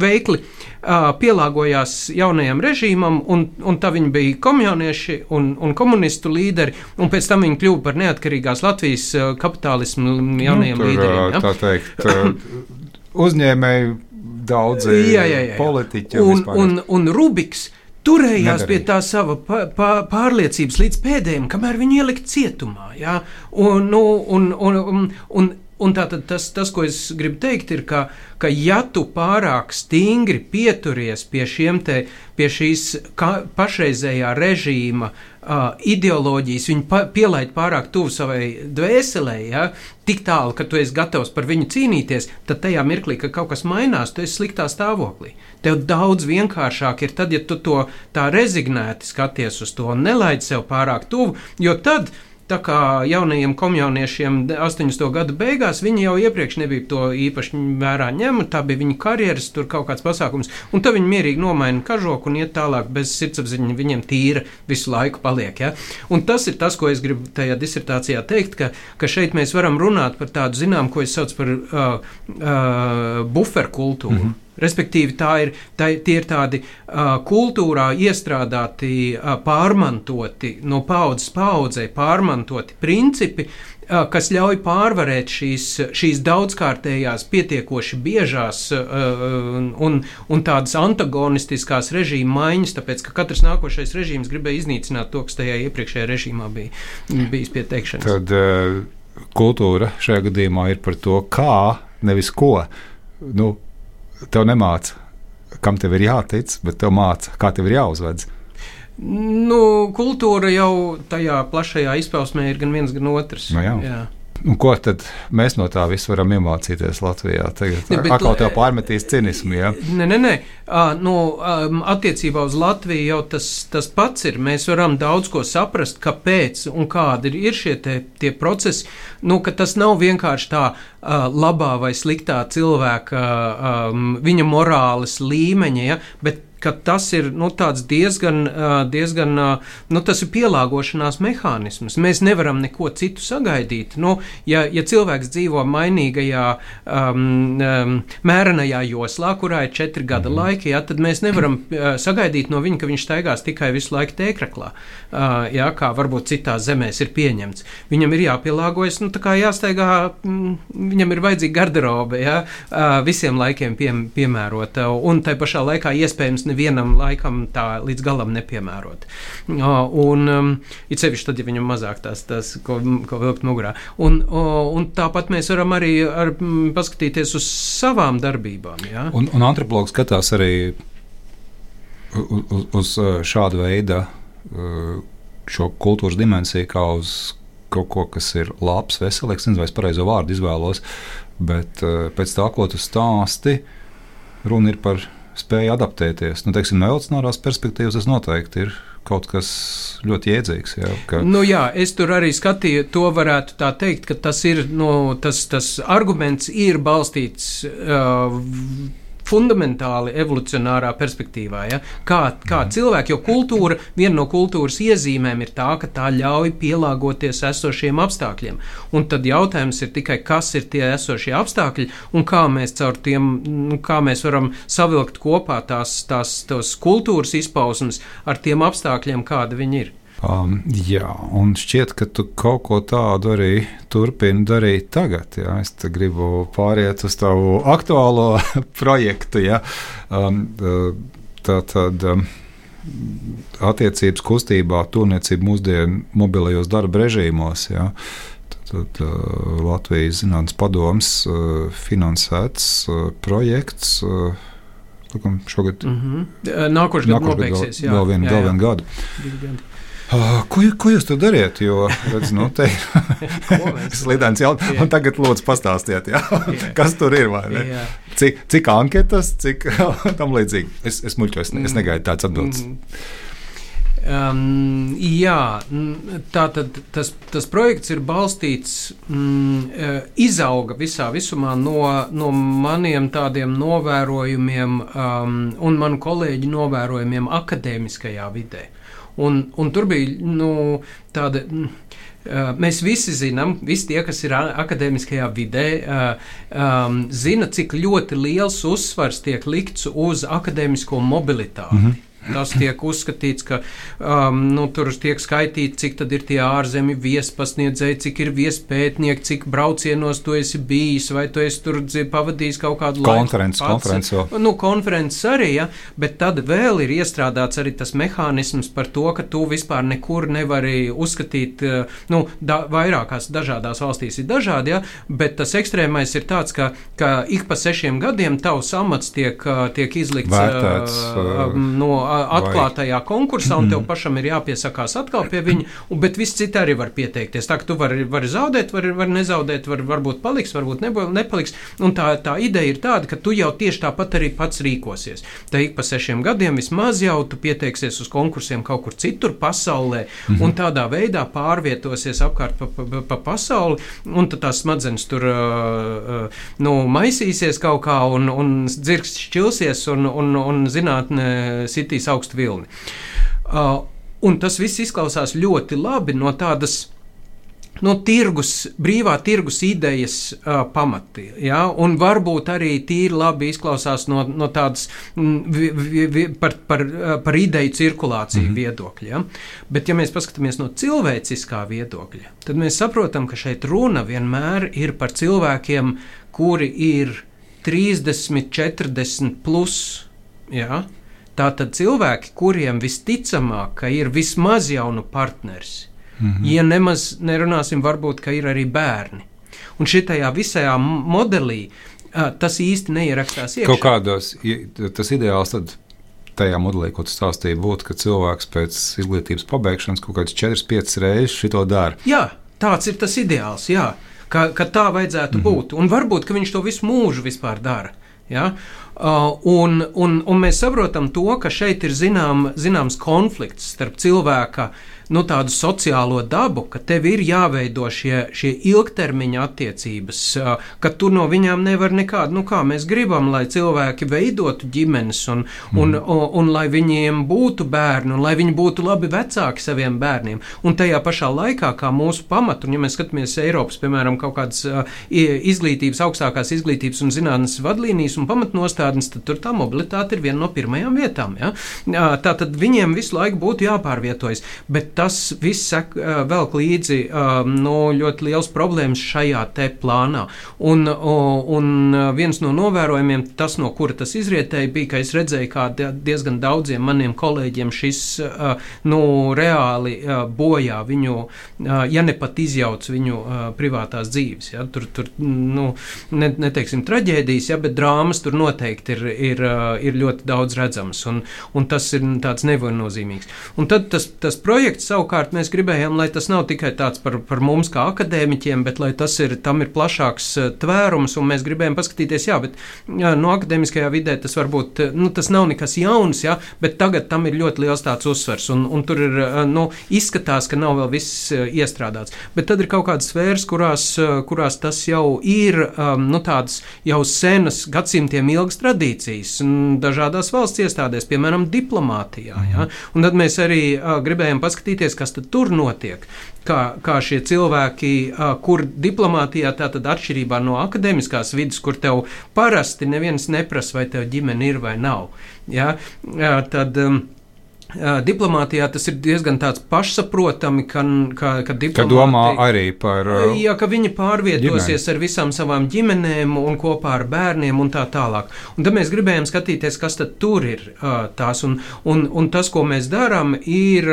veikli uh, pielāgojās jaunajam režīmam, un, un tā viņi bija komjaunieši un, un komunistu līderi, un pēc tam viņi kļuva par neatkarīgās Latvijas kapitālismu jaunajiem nu, tur, līderiem. Ja? Tā teikt, uzņēmēji daudzi jā, jā, jā, jā. politiķi. Un, un, un, un Rubiks turējās Nedarīja. pie tā sava pārliecības līdz pēdējiem, kamēr viņu ielikt cietumā. Ja? Un, nu, un, un, un, un Un tātad tas, tas, ko es gribu teikt, ir, ka, ka ja tu pārāk stingri pieturies pie, te, pie šīs ka, pašreizējā režīma uh, ideoloģijas, viņu pa, pielaid pārāk tuvu savai dvēselē, ja, tik tālu, ka tu esi gatavs par viņu cīnīties, tad tajā mirklī, kad kaut kas mainās, tu esi sliktā stāvoklī. Tev daudz vienkāršāk ir tad, ja tu to tā rezignēti skaties uz to un nelaid sev pārāk tuvu, jo tad Tā kā jaunajiem komjauniešiem 80. gadu beigās viņi jau iepriekš nebija to īpaši vērā ņemta, tā bija viņu karjeras, tur kaut kāds pasākums, un tad viņi mierīgi nomaina kažoku un iet tālāk bez sirdsapziņa, viņiem tīra visu laiku paliek. Ja? Un tas ir tas, ko es gribu tajā disertācijā teikt, ka, ka šeit mēs varam runāt par tādu zinām, ko es saucu par uh, uh, buferkultūru. Mm -hmm. Respektīvi, tā ir, tā, tie ir tādi uh, kultūrā iestrādāti, uh, pārmantoti, no paudzes paudzē pārmantoti principi, uh, kas ļauj pārvarēt šīs, šīs daudzkārtējās, pietiekoši biežās uh, un, un tādas antagonistiskās režīma maiņas, tāpēc ka katrs nākošais režīms gribēja iznīcināt to, kas tajā iepriekšējā režīmā bija bijis pieteikšanas. Tad uh, kultūra šajā gadījumā ir par to, kā, nevis ko. Nu, tev nemāca, kam tev ir jātic, bet tev māca, kā tev ir jāuzvedas. Nu, kultūra jau tajā plašajā izpausmē ir gan viens, gan otrs. Nu, jā. Jā. Un ko tad mēs no tā visa varam iemācīties Latvijā? Tagad ne, atkal tev pārmetīs cinismu. Ja? Nē, nē, nē. Uh, nu, um, attiecībā uz Latviju jau tas, tas pats ir. Mēs varam daudz ko saprast, kāpēc un kādi ir šie te, tie procesi. Nu, tas nav vienkārši tā uh, labā vai sliktā cilvēka, um, viņa morāles līmeņa, ja? bet ka tas ir nu, diezgan, diezgan nu, tas ir pielāgošanās mehānisms. Mēs nevaram neko citu sagaidīt. Nu, ja, ja cilvēks dzīvo mainīgajā, um, um, mērenajā joslā, kurā ir četri gada -hmm. laiki, ja, tad mēs nevaram uh, sagaidīt no viņa, ka viņš staigās tikai visu laiku tēkraklā, uh, ja, kā varbūt citās zemēs ir pieņemts. Viņam ir jāpielāgojas, nu, tā kā jāstaigā, mm, viņam ir vajadzīga garderobe, ja, uh, visiem laikiem pie, piemērota, un tai pašā laikā iespējams nevienam laikam tā līdz galam nepiemērot. Un um, it sevišķi tad, ja viņam mazāk tās, tās ko, ko vilkt mugurā. Un, un tāpat mēs varam arī ar, paskatīties uz savām darbībām. Ja? Un, un antropologs skatās arī uz, uz šādu veidu šo kultūras dimensiju kā uz kaut ko, kas ir labs, veselīgs. Nezinu, vai es pareizo vārdu izvēlos, bet pēc tā, ko tu stāsti, runa ir par spēja adaptēties. Nu, teiksim, no evolucionārās perspektīvas tas noteikti ir kaut kas ļoti jēdzīgs. Jā, ka... nu, jā, es tur arī skatīju, to varētu tā teikt, ka tas ir, nu, tas, tas arguments ir balstīts. Uh, fundamentāli evolucionārā perspektīvā. Ja? Kā, kā mhm. cilvēki, jo kultūra, viena no kultūras iezīmēm ir tā, ka tā ļauj pielāgoties esošiem apstākļiem. Un tad jautājums ir tikai, kas ir tie esošie apstākļi un kā mēs caur tiem, nu, kā mēs varam savilkt kopā tās, tās, tās kultūras izpausmes ar tiem apstākļiem, kādi viņi ir. Um, jā, un šķiet, ka tu kaut ko tādu arī turpini darīt tagad. Jā. Es gribu pāriet uz tavu aktuālo projektu. Jā. Um, tā tad um, attiecības kustībā, tūrniecība mūsdienu mobilajos darba režīmos. Jā. Tad uh, Latvijas Zinātnes padoms uh, finansēts uh, projekts. Uh, Šogad, mm -hmm. Nākošais gads jā. Vēl vienu gadu. Uh, ko, ko jūs tur dariet? Jo, redz, nu, te ir slidens jautājums. Un tagad lūdzu pastāstiet, jā, kas tur ir. Cik, cik anketas, cik tam līdzīgi. Es, es muļķoju, es, es negaidu tādas atbildes. Um, jā, tā tad tas, tas projekts ir balstīts, mm, izauga visā visumā no, no maniem tādiem novērojumiem um, un manu kolēģu novērojumiem akadēmiskajā vidē. Un, un tur bija nu, tāda. Uh, mēs visi zinām, visi tie, kas ir akadēmiskajā vidē, zina, cik ļoti liels uzsvars tiek likts uz akadēmisko mobilitāti. Mm -hmm. Tas tiek uzskatīts, ka um, nu, tur tiek skaitīts, cik tad ir tie ārzemju viespasniedzēji, cik ir viespētnieki, cik braucienos tu esi bijis, vai tu esi tur pavadījis kaut kādu konferenci, laiku. Konferenci nu, konferences arī, ja, bet tad vēl ir iestrādāts arī tas mehānisms par to, ka tu vispār nekur nevari uzskatīt, uh, nu, da, vairākās dažādās valstīs ir dažādi, ja, bet tas ekstrēmais ir tāds, ka, ka ik pa sešiem gadiem tavs amats tiek, uh, tiek izlikts Vērtēts, uh, no atklātajā konkursā, un tev pašam ir jāpiesakās atkal pie viņa, un, bet viss citi arī var pieteikties. Tā ka tu vari, vari zaudēt, vari, vari nezaudēt, var, varbūt paliks, varbūt nepaliks. Un tā, tā ideja ir tāda, ka tu jau tieši tāpat arī pats rīkosies. Tā ik pa sešiem gadiem vismaz jau tu pieteiksies uz konkursiem kaut kur citur pasaulē, mm -hmm. un tādā veidā pārvietosies apkārt pa, pa, pa pasauli, un tad tās smadzenes tur uh, uh, nu, maisīsies kaut kā, un, un dzirks šķilsies, un, un, un zinātne sitīs sitīs augstu vilni. Uh, un tas viss izklausās ļoti labi no tādas no tirgus, brīvā tirgus idejas uh, pamati. Ja? Un varbūt arī tīri labi izklausās no, no tādas m, vi, vi, vi, par, par, par ideju cirkulāciju mm -hmm. viedokļa. Ja? Bet, ja mēs paskatāmies no cilvēciskā viedokļa, tad mēs saprotam, ka šeit runa vienmēr ir par cilvēkiem, kuri ir 30, 40 plus. Ja? Tātad cilvēki, kuriem visticamāk ir vismaz jaunu partners, mm -hmm. ja nemaz nerunāsim, varbūt, ka ir arī bērni. Un šitajā visajā modelī tas īsti neierakstās iekšā. Kaut kādos, tas ideāls tad tajā modelī, ko tu stāstīji, būtu, ka cilvēks pēc izglītības pabeigšanas kaut kādas 4-5 reizes šito dara. Jā, tāds ir tas ideāls, jā, ka, ka tā vajadzētu mm -hmm. būt. Un varbūt, viņš to visu mūžu vispār dara. Ja? Uh, un, un, un mēs saprotam to, ka šeit ir zinām, zināms konflikts starp cilvēka uh, nu, tādu sociālo dabu, ka tev ir jāveido šie, šie ilgtermiņa attiecības, ka tu no viņām nevar nekādu, nu kā mēs gribam, lai cilvēki veidotu ģimenes un, mm. un, un, un lai viņiem būtu bērni un lai viņi būtu labi vecāki saviem bērniem. Un tajā pašā laikā, kā mūsu pamatu, un ja mēs skatāmies Eiropas, piemēram, kaut kādas izglītības, augstākās izglītības un zinātnes vadlīnijas un pamatnostādnes, tad tur tā mobilitāte ir viena no pirmajām vietām. Ja? Tā tad viņiem visu laiku būtu jāpārvietojas. Bet tas viss velk līdzi no ļoti liels problēmas šajā te plānā. Un, un viens no novērojumiem, tas, no kura tas izrietēja, bija, ka es redzēju, kā diezgan daudziem maniem kolēģiem šis nu, reāli bojā viņu, ja ne pat izjauc viņu privātās dzīves. Ja? Tur, tur nu, ne, neteiksim traģēdijas, ja, bet drāmas tur noteikti ir, ir, ir ļoti daudz redzamas, un, un tas ir tāds neviennozīmīgs. Un tad tas, tas projekts savukārt mēs gribējām, lai tas nav tikai tāds par, par mums kā akadēmiķiem, bet lai tas ir, tam ir plašāks eh, tvērums, un mēs gribējām paskatīties, jā, bet jā, no akadēmiskajā vidē tas varbūt, eh, nu, tas nav nekas jauns, jā, bet tagad tam ir ļoti liels tāds uzsvers, un, un tur ir, eh, nu, izskatās, ka nav vēl viss iestrādāts. Bet tad ir kaut kādas sfēras, kurās, kurās tas jau ir, um, nu, tādas jau senas, gadsimtiem ilgas tradīcijas, dažādās valsts iestādēs, piemēram, diplomātijā, jā, un tad mēs arī gribējām paskatīties, paskatīties, kas tur notiek. Kā, kā šie cilvēki, kur diplomātijā, tātad atšķirībā no akadēmiskās vidas, kur tev parasti neviens neprasa, vai tev ģimene ir vai nav. Ja? Tad, um, Diplomātijā tas ir diezgan pašsaprotami, ka, ka, ka ka domā arī par. Jā, ka viņi pārvietosies ģimeni. ar visām savām ģimenēm un kopā ar bērniem un tā tālāk. Un tad mēs gribējām skatīties, kas tur ir tās. Un, un, un tas, ko mēs darām, ir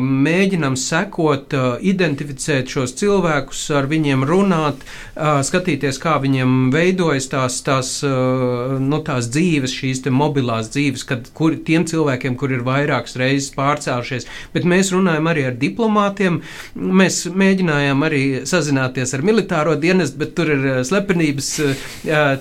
mēģinām sekot, identificēt šos cilvēkus, ar viņiem runāt, skatīties, kā viņiem veidojas tās, tās, nu, tās dzīves, šīs mobilās dzīves, kad kur, tiem cilvēkiem, kur ir vairākas reizes pārcēlušies, bet mēs runājam arī ar diplomātiem. Mēs mēģinājām arī sazināties ar militāro dienestu, bet tur ir eh, slepenības eh,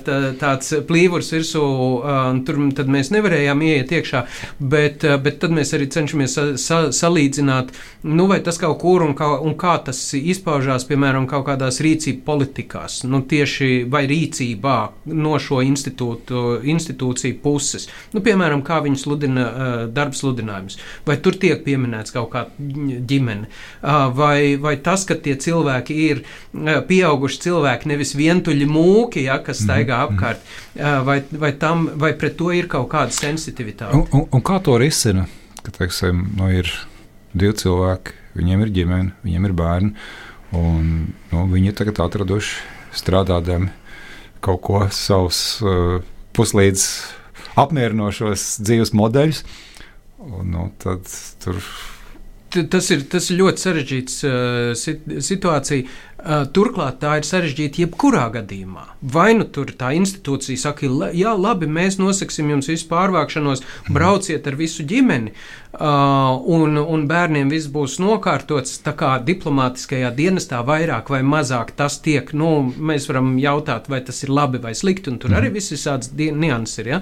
tā, tāds plīvurs virsū, un tur mēs nevarējām ieiet iekšā, bet, eh, bet tad mēs arī cenšamies sa, sa, salīdzināt, nu vai tas kaut kur un kā, un kā tas izpaužās, piemēram, kaut kādās rīcību politikās, nu tieši vai rīcībā no šo institūciju puses. Nu, piemēram, kā viņi sludina darba sludinājumu jautājums. Vai tur tiek pieminēts kaut kāda ģimene, vai, vai tas, ka tie cilvēki ir pieauguši cilvēki, nevis vientuļi mūki, ja, kas staigā mhm, mhm. apkārt, vai, vai, tam, vai pret to ir kaut kāda sensitivitāte. Un, un, un kā to risina? Ka, teiksim, nu, ir divi cilvēki, viņiem ir ģimene, viņiem ir bērni, un nu, viņi ir tagad atraduši strādādami kaut ko savus uh, puslīdz apmierinošos dzīves modeļus. Un, nu, tad tur tas ir, tas ir ļoti sarežģīts uh, situācija. Uh, turklāt tā ir sarežģīta jebkurā gadījumā. Vai nu tur tā institūcija saka, jā, labi, mēs nosaksim jums visu pārvākšanos, mhm. brauciet ar visu ģimeni, Uh, un, un bērniem viss būs nokārtots. Tā kā diplomātiskajā dienestā vairāk vai mazāk tas tiek, nu, mēs varam jautāt, vai tas ir labi vai slikti, un tur mm. arī viss ir tāds nianses. Ja?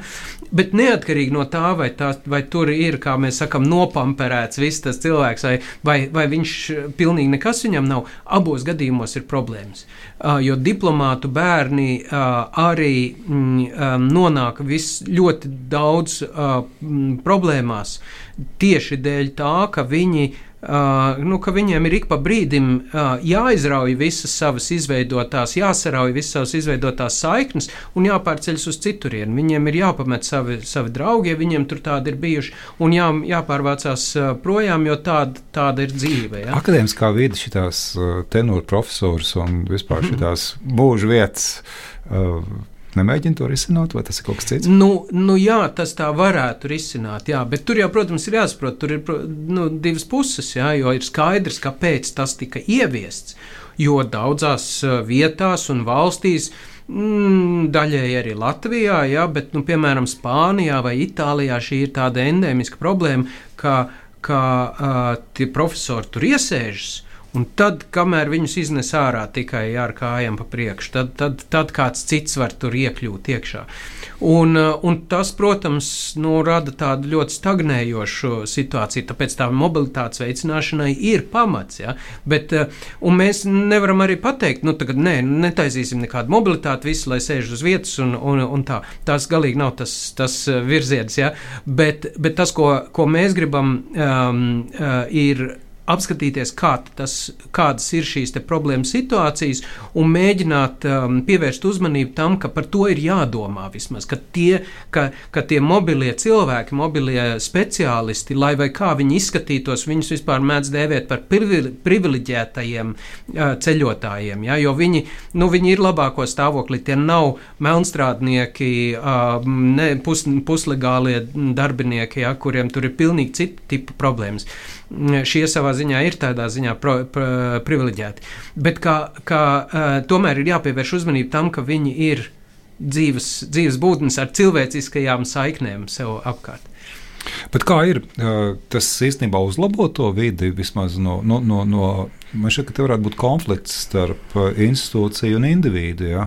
Bet neatkarīgi no tā, vai, tā, vai tur ir, kā mēs sakam, nopamperēts viss tas cilvēks, vai, vai, vai viņš pilnīgi nekas viņam nav, abos gadījumos ir problēmas. Uh, jo diplomātu bērni uh, arī mm, um, nonāk vis, ļoti daudz uh, mm, problēmās. Uh, tieši dēļ tā, ka viņi Uh, nu, ka viņiem ir ik pa brīdim uh, jāizrauj visas savas izveidotās, jāsarauj visas savas izveidotās saiknes un jāpārceļas uz citurienu. Viņiem ir jāpamet savi, savi draugi, ja viņiem tur tādi ir bijuši, un jā, jāpārvācās uh, projām, jo tāda, tāda ir dzīve. Ja? Akadēmiskā vide uh, tenūra profesors un vispār šitās mūža vietas. Uh, nemēģina to risināt, vai tas ir kaut kas cits? Nu, nu jā, tas tā varētu risināt, jā, bet tur jau, protams, ir jāsaprot, tur ir nu, divas puses, jā, jo ir skaidrs, kāpēc tas tika ieviests, jo daudzās vietās un valstīs. Mm, daļēji arī Latvijā, jā, bet, nu, piemēram, Spānijā vai Itālijā šī ir tāda endēmiska problēma, ka, ka uh, tie profesori tur iesēžas Un tad, kamēr viņus iznes ārā tikai ar kājām pa priekšu, tad, tad, tad kāds cits var tur iekļūt iekšā. Un, uh, un tas, protams, nu, rada tādu ļoti stagnējošu situāciju, tāpēc tā mobilitātes veicināšanai ir pamats. Ja? Bet, uh, mēs nevaram arī pateikt, nu, tagad nē, netaisīsim nekādu mobilitāti, visi lai sēž uz vietas un, un, un tā. Tas galīgi nav tas, tas uh, virziens. Ja? Bet, bet tas, ko, ko mēs gribam, um, uh, ir apskatīties, kā tas, kādas ir šīs problēmas situācijas, un mēģināt um, pievērst uzmanību tam, ka par to ir jādomā vismaz. Ka tie, ka, ka tie mobilie cilvēki, mobilie speciālisti, lai vai kā viņi izskatītos, viņus vispār mēdz dēvēt par privileģētajiem uh, ceļotājiem. Ja? Jo viņi, nu, viņi ir labāko stāvoklī, tie nav melnstrādnieki, uh, ne, pus, puslegālie darbinieki, ja? kuriem tur ir pilnīgi cita tipa problēmas šie savā ziņā ir tādā ziņā pro, pro, privileģēti. Bet kā, kā, tomēr ir jāpievērš uzmanība tam, ka viņi ir dzīves, dzīves būtnes ar cilvēciskajām saiknēm sev apkārt. Bet kā ir? Tas īstenībā uzlabo to vidi vismaz no, no, no, no Man šķiet, ka te varētu būt konflikts starp institūciju un individu. Ja?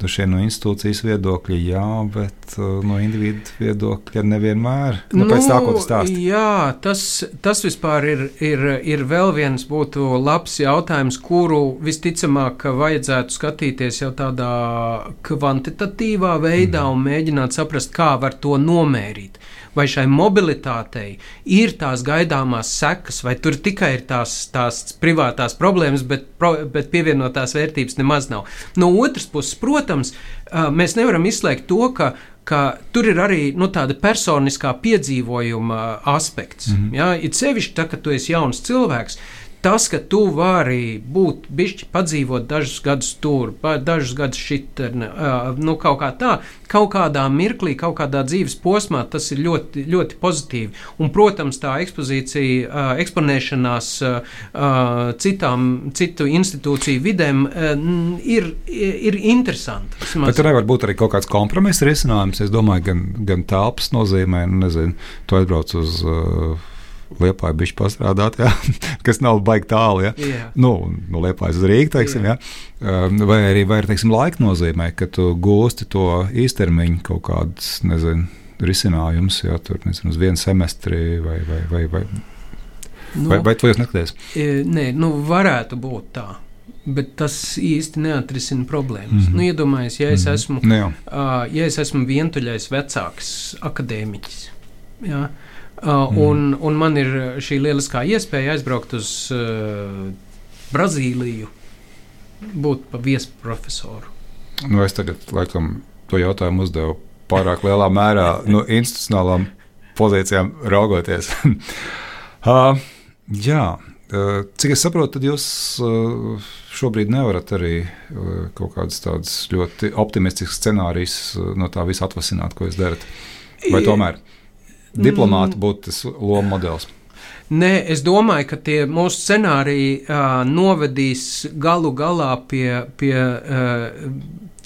Dažie no institūcijas viedokļa, jā, bet no individu viedokļa nevienmēr. Nu, nu, tā, jā, tas, tas vispār ir, ir, ir vēl viens būtu labs jautājums, kuru visticamāk vajadzētu skatīties jau tādā kvantitatīvā veidā mm. un mēģināt saprast, kā var to nomērīt vai šai mobilitātei ir tās gaidāmās sekas, vai tur tikai ir tās, tās privātās problēmas, bet, pro, bet pievienotās vērtības nemaz nav. No otras puses, protams, mēs nevaram izslēgt to, ka ka tur ir arī nu, tāda personiskā piedzīvojuma aspekts. Mm -hmm. ja? It sevišķi, tā, kad tu esi jauns cilvēks, tas, ka tu vari būt bišķi padzīvot dažus gadus tur, dažus gadus šit, nu, kaut kā tā, kaut kādā mirklī, kaut kādā dzīves posmā, tas ir ļoti, ļoti pozitīvi. Un, protams, tā ekspozīcija, eksponēšanās citām, citu institūciju vidēm ir, ir interesanta. Bet tur nevar būt arī kaut kāds kompromiss risinājums. Es domāju, gan, gan telpas nozīmē, nu, nezinu, tu aizbrauc uz. Uh, Liepāja bija pastrādāt, ja, kas nav baigi tālu. Ja. Yeah. Nu, nu Liepājas uz Rīgas, teiksim, yeah. ja. Um, vai arī vai, teiksim, laika nozīmē, ka tu gūsti to īstermiņu kaut kādus, nezinu, risinājumus, ja tur nezinu, uz vienu semestri vai, vai, vai, vai, nu, vai, vai to jūs neskaties? E, nē, nu varētu būt tā. Bet tas īsti neatrisina problēmas. Mm -hmm. nu, Iedomājieties, ja, es mm -hmm. esmu, uh, ja es esmu vientuļais vecāks akadēmiķis. Ja, uh, Uh, mm. un, un man ir šī lieliskā iespēja aizbraukt uz uh, Brazīliju, būt par viesprofesoru. Nu, es tagad, laikam, to jautājumu uzdevu pārāk lielā mērā no institucionālām pozīcijām raugoties. uh, jā, uh, cik es saprotu, tad jūs uh, šobrīd nevarat arī uh, kaut kādas tādas ļoti optimistiskas scenārijas uh, no tā visa atvasināt, ko jūs darat. Vai tomēr? diplomāti mm. būtu tas loma modelis? Nē, es domāju, ka tie mūsu scenāriji uh, novedīs galu galā pie, pie uh,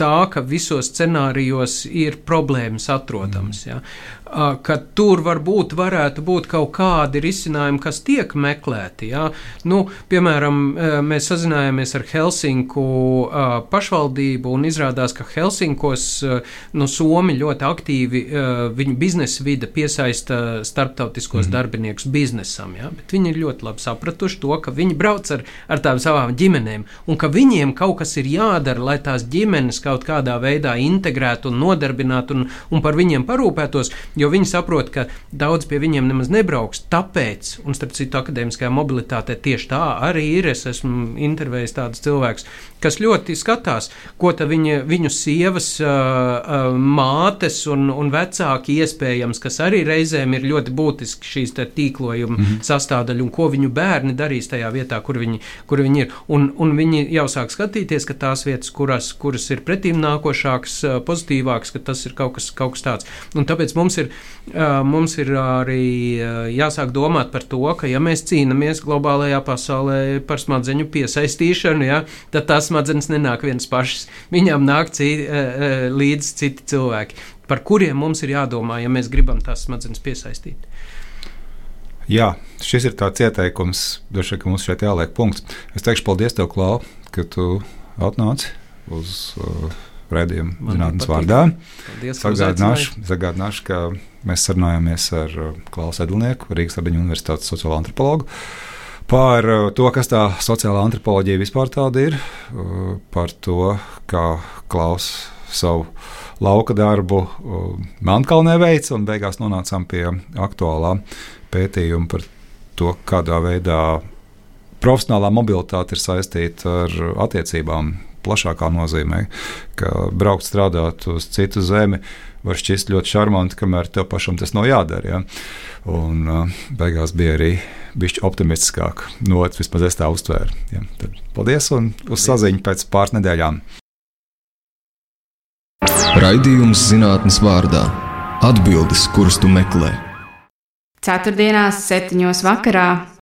tā, ka visos scenārijos ir problēmas atrodamas. Mm. Ja ka tur varbūt varētu būt kaut kādi risinājumi, kas tiek meklēti. Ja? Nu, piemēram, mēs sazinājāmies ar Helsinku pašvaldību un izrādās, ka Helsinkos nu, Somi ļoti aktīvi viņu biznesa vide piesaista starptautiskos mm. darbiniekus biznesam. Ja? Bet viņi ir ļoti labi sapratuši to, ka viņi brauc ar, ar tām savām ģimenēm un ka viņiem kaut kas ir jādara, lai tās ģimenes kaut kādā veidā integrētu un nodarbinātu un, un par viņiem parūpētos. Jo viņi saprot, ka daudz pie viņiem nemaz nebrauks. Tāpēc, un starp citu, akadēmiskajā mobilitātē tieši tā arī ir. Es esmu intervējis tādus cilvēkus, kas ļoti skatās, ko viņa, viņu sievas, mātes un, un vecāki iespējams, kas arī reizēm ir ļoti būtiski šīs tīklojuma mm -hmm. sastāvdaļa, un ko viņu bērni darīs tajā vietā, kur viņi, kur viņi ir. Un, un viņi jau sāk skatīties, ka tās vietas, kuras, kuras ir pretīm nākošākas, pozitīvākas, ka tas ir kaut kas, kaut kas tāds. Un tāpēc mums ir, mums ir arī jāsāk domāt par to, ka ja mēs cīnāmies globālajā pasaulē par smadzeņu piesaistīšanu, ja, tad tās smadzenes nenāk viens pašs. Viņām nāk citi, līdzi citi cilvēki, par kuriem mums ir jādomā, ja mēs gribam tās smadzenes piesaistīt. Jā, šis ir tāds ieteikums, droši vien, ka mums šeit jāliek punkts. Es teikšu paldies tev, Klau, ka tu atnāci uz uh, redzējumu zinātnes vārdā. Sagādināšu, sagādināšu, ka mēs sarunājāmies ar uh, Klausu Edlnieku, Rīgas Radiņu Universitātes sociālo antropologu. Par uh, to, kas tā sociālā antropoloģija vispār tāda ir, uh, par to, kā Klaus savu lauka darbu Melnkalnē veids, un beigās nonācām pie aktuālā pētījuma par to, kādā veidā profesionālā mobilitāte ir saistīta ar attiecībām plašākā nozīmē, ka braukt strādāt uz citu zemi var šķist ļoti šarmanti, kamēr tev pašam tas nav jādara. Ja? Un uh, beigās bija arī bišķi optimistiskāk. No otras vismaz es tā uztvēru. Ja? Tad, paldies un uz saziņu pēc pāris nedēļām. Raidījums zinātnes vārdā - atbildes, kuras tu meklē. Ceturtdienās, septiņos vakarā